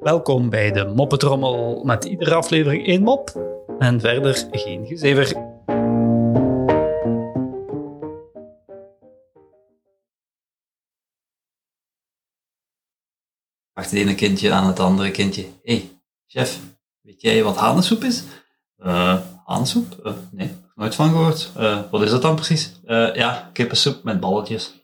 Welkom bij de Moppetrommel met iedere aflevering één mop en verder geen gezever. Vraagt het ene kindje aan het andere kindje. Hé, hey, chef, weet jij wat hanensoep is? Eh? Eh, nee, nooit van gehoord. Eh, wat is dat dan precies? Eh, ja, kippensoep met balletjes.